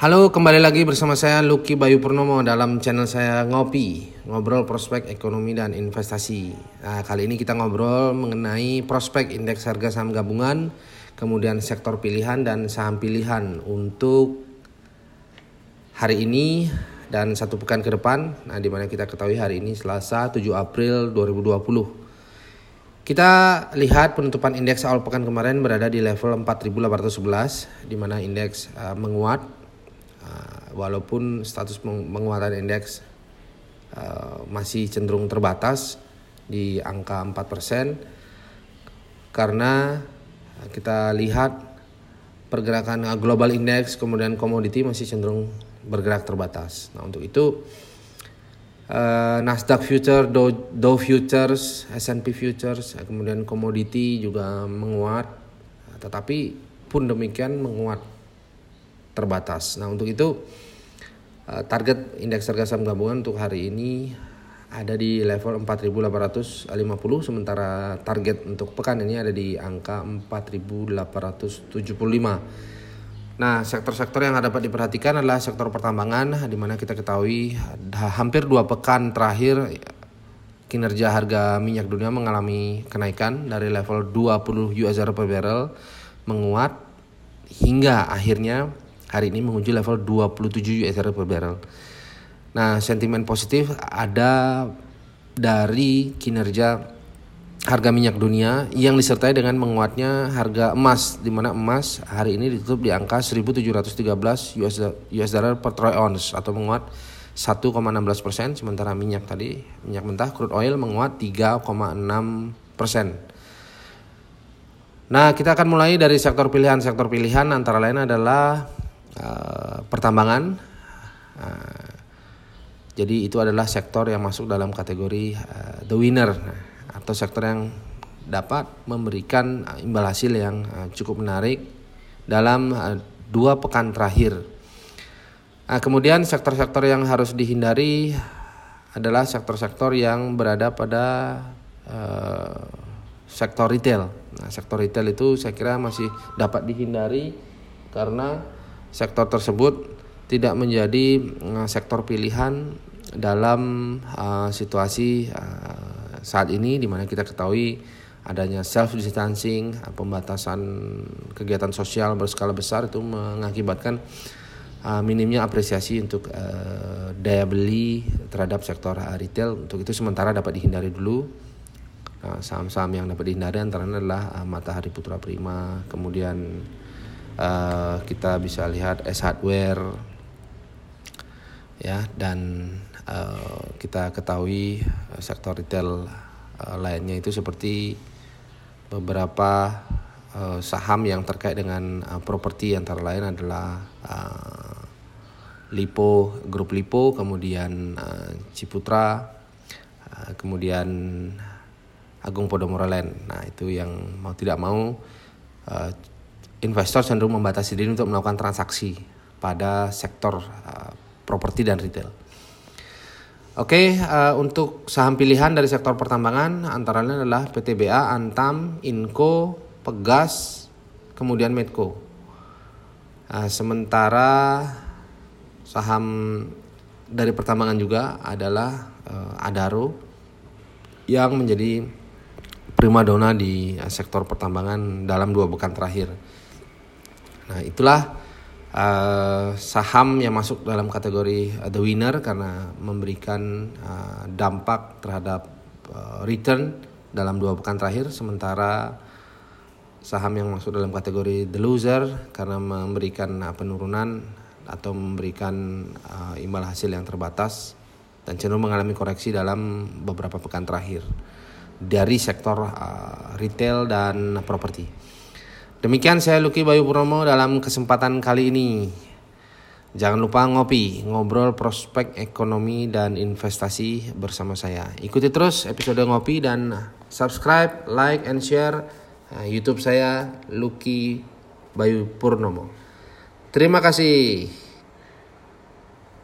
Halo, kembali lagi bersama saya Lucky Bayu Purnomo dalam channel saya Ngopi, ngobrol prospek ekonomi dan investasi. Nah, kali ini kita ngobrol mengenai prospek indeks harga saham gabungan, kemudian sektor pilihan dan saham pilihan untuk hari ini dan satu pekan ke depan. Nah, di mana kita ketahui hari ini Selasa 7 April 2020. Kita lihat penutupan indeks awal pekan kemarin berada di level 4811 di mana indeks uh, menguat Uh, walaupun status penguatan indeks uh, masih cenderung terbatas di angka 4% karena kita lihat pergerakan global index kemudian komoditi masih cenderung bergerak terbatas. Nah, untuk itu uh, Nasdaq future, Dow, Dow futures, S&P futures, kemudian komoditi juga menguat tetapi pun demikian menguat terbatas. Nah untuk itu eh, target indeks harga saham gabungan untuk hari ini ada di level 4850 sementara target untuk pekan ini ada di angka 4875. Nah, sektor-sektor yang dapat diperhatikan adalah sektor pertambangan di mana kita ketahui hampir dua pekan terakhir kinerja harga minyak dunia mengalami kenaikan dari level 20 US dollar per barrel menguat hingga akhirnya hari ini menguji level 27 US per barrel. Nah, sentimen positif ada dari kinerja harga minyak dunia yang disertai dengan menguatnya harga emas di mana emas hari ini ditutup di angka 1713 US, US dollar per troy ounce atau menguat 1,16 persen sementara minyak tadi minyak mentah crude oil menguat 3,6 persen. Nah kita akan mulai dari sektor pilihan sektor pilihan antara lain adalah Eh, pertambangan. Uh, jadi itu adalah sektor yang masuk dalam kategori uh, the winner atau sektor yang dapat memberikan imbal hasil yang uh, cukup menarik dalam uh, dua pekan terakhir. Nah, kemudian sektor-sektor yang harus dihindari adalah sektor-sektor yang berada pada uh, sektor retail. Nah, sektor retail itu saya kira masih dapat dihindari karena sektor tersebut tidak menjadi uh, sektor pilihan dalam uh, situasi uh, saat ini di mana kita ketahui adanya self distancing, uh, pembatasan kegiatan sosial berskala besar itu mengakibatkan uh, minimnya apresiasi untuk uh, daya beli terhadap sektor uh, retail. Untuk itu sementara dapat dihindari dulu. saham-saham yang dapat dihindari antara adalah uh, Matahari Putra Prima, kemudian uh, kita bisa lihat S hardware ya dan uh, kita ketahui uh, sektor retail uh, lainnya itu seperti beberapa uh, saham yang terkait dengan uh, properti antara lain adalah uh, Lipo, grup Lipo, kemudian uh, Ciputra, uh, kemudian Agung Podomoro Land. Nah, itu yang mau tidak mau uh, investor cenderung membatasi diri untuk melakukan transaksi pada sektor uh, properti dan retail. Oke, okay, uh, untuk saham pilihan dari sektor pertambangan antara lain adalah PTBA, Antam, Inco, Pegas, kemudian Medco. Uh, sementara saham dari pertambangan juga adalah uh, Adaro yang menjadi primadona di sektor pertambangan dalam dua pekan terakhir. Nah, itulah uh, saham yang masuk dalam kategori uh, the winner karena memberikan uh, dampak terhadap uh, return dalam dua pekan terakhir sementara saham yang masuk dalam kategori the loser karena memberikan uh, penurunan atau memberikan uh, imbal hasil yang terbatas dan cenderung mengalami koreksi dalam beberapa pekan terakhir dari sektor uh, retail dan properti. Demikian saya Lucky Bayu Purnomo dalam kesempatan kali ini. Jangan lupa ngopi, ngobrol prospek ekonomi dan investasi bersama saya. Ikuti terus episode ngopi dan subscribe, like, and share uh, YouTube saya Lucky Bayu Purnomo. Terima kasih.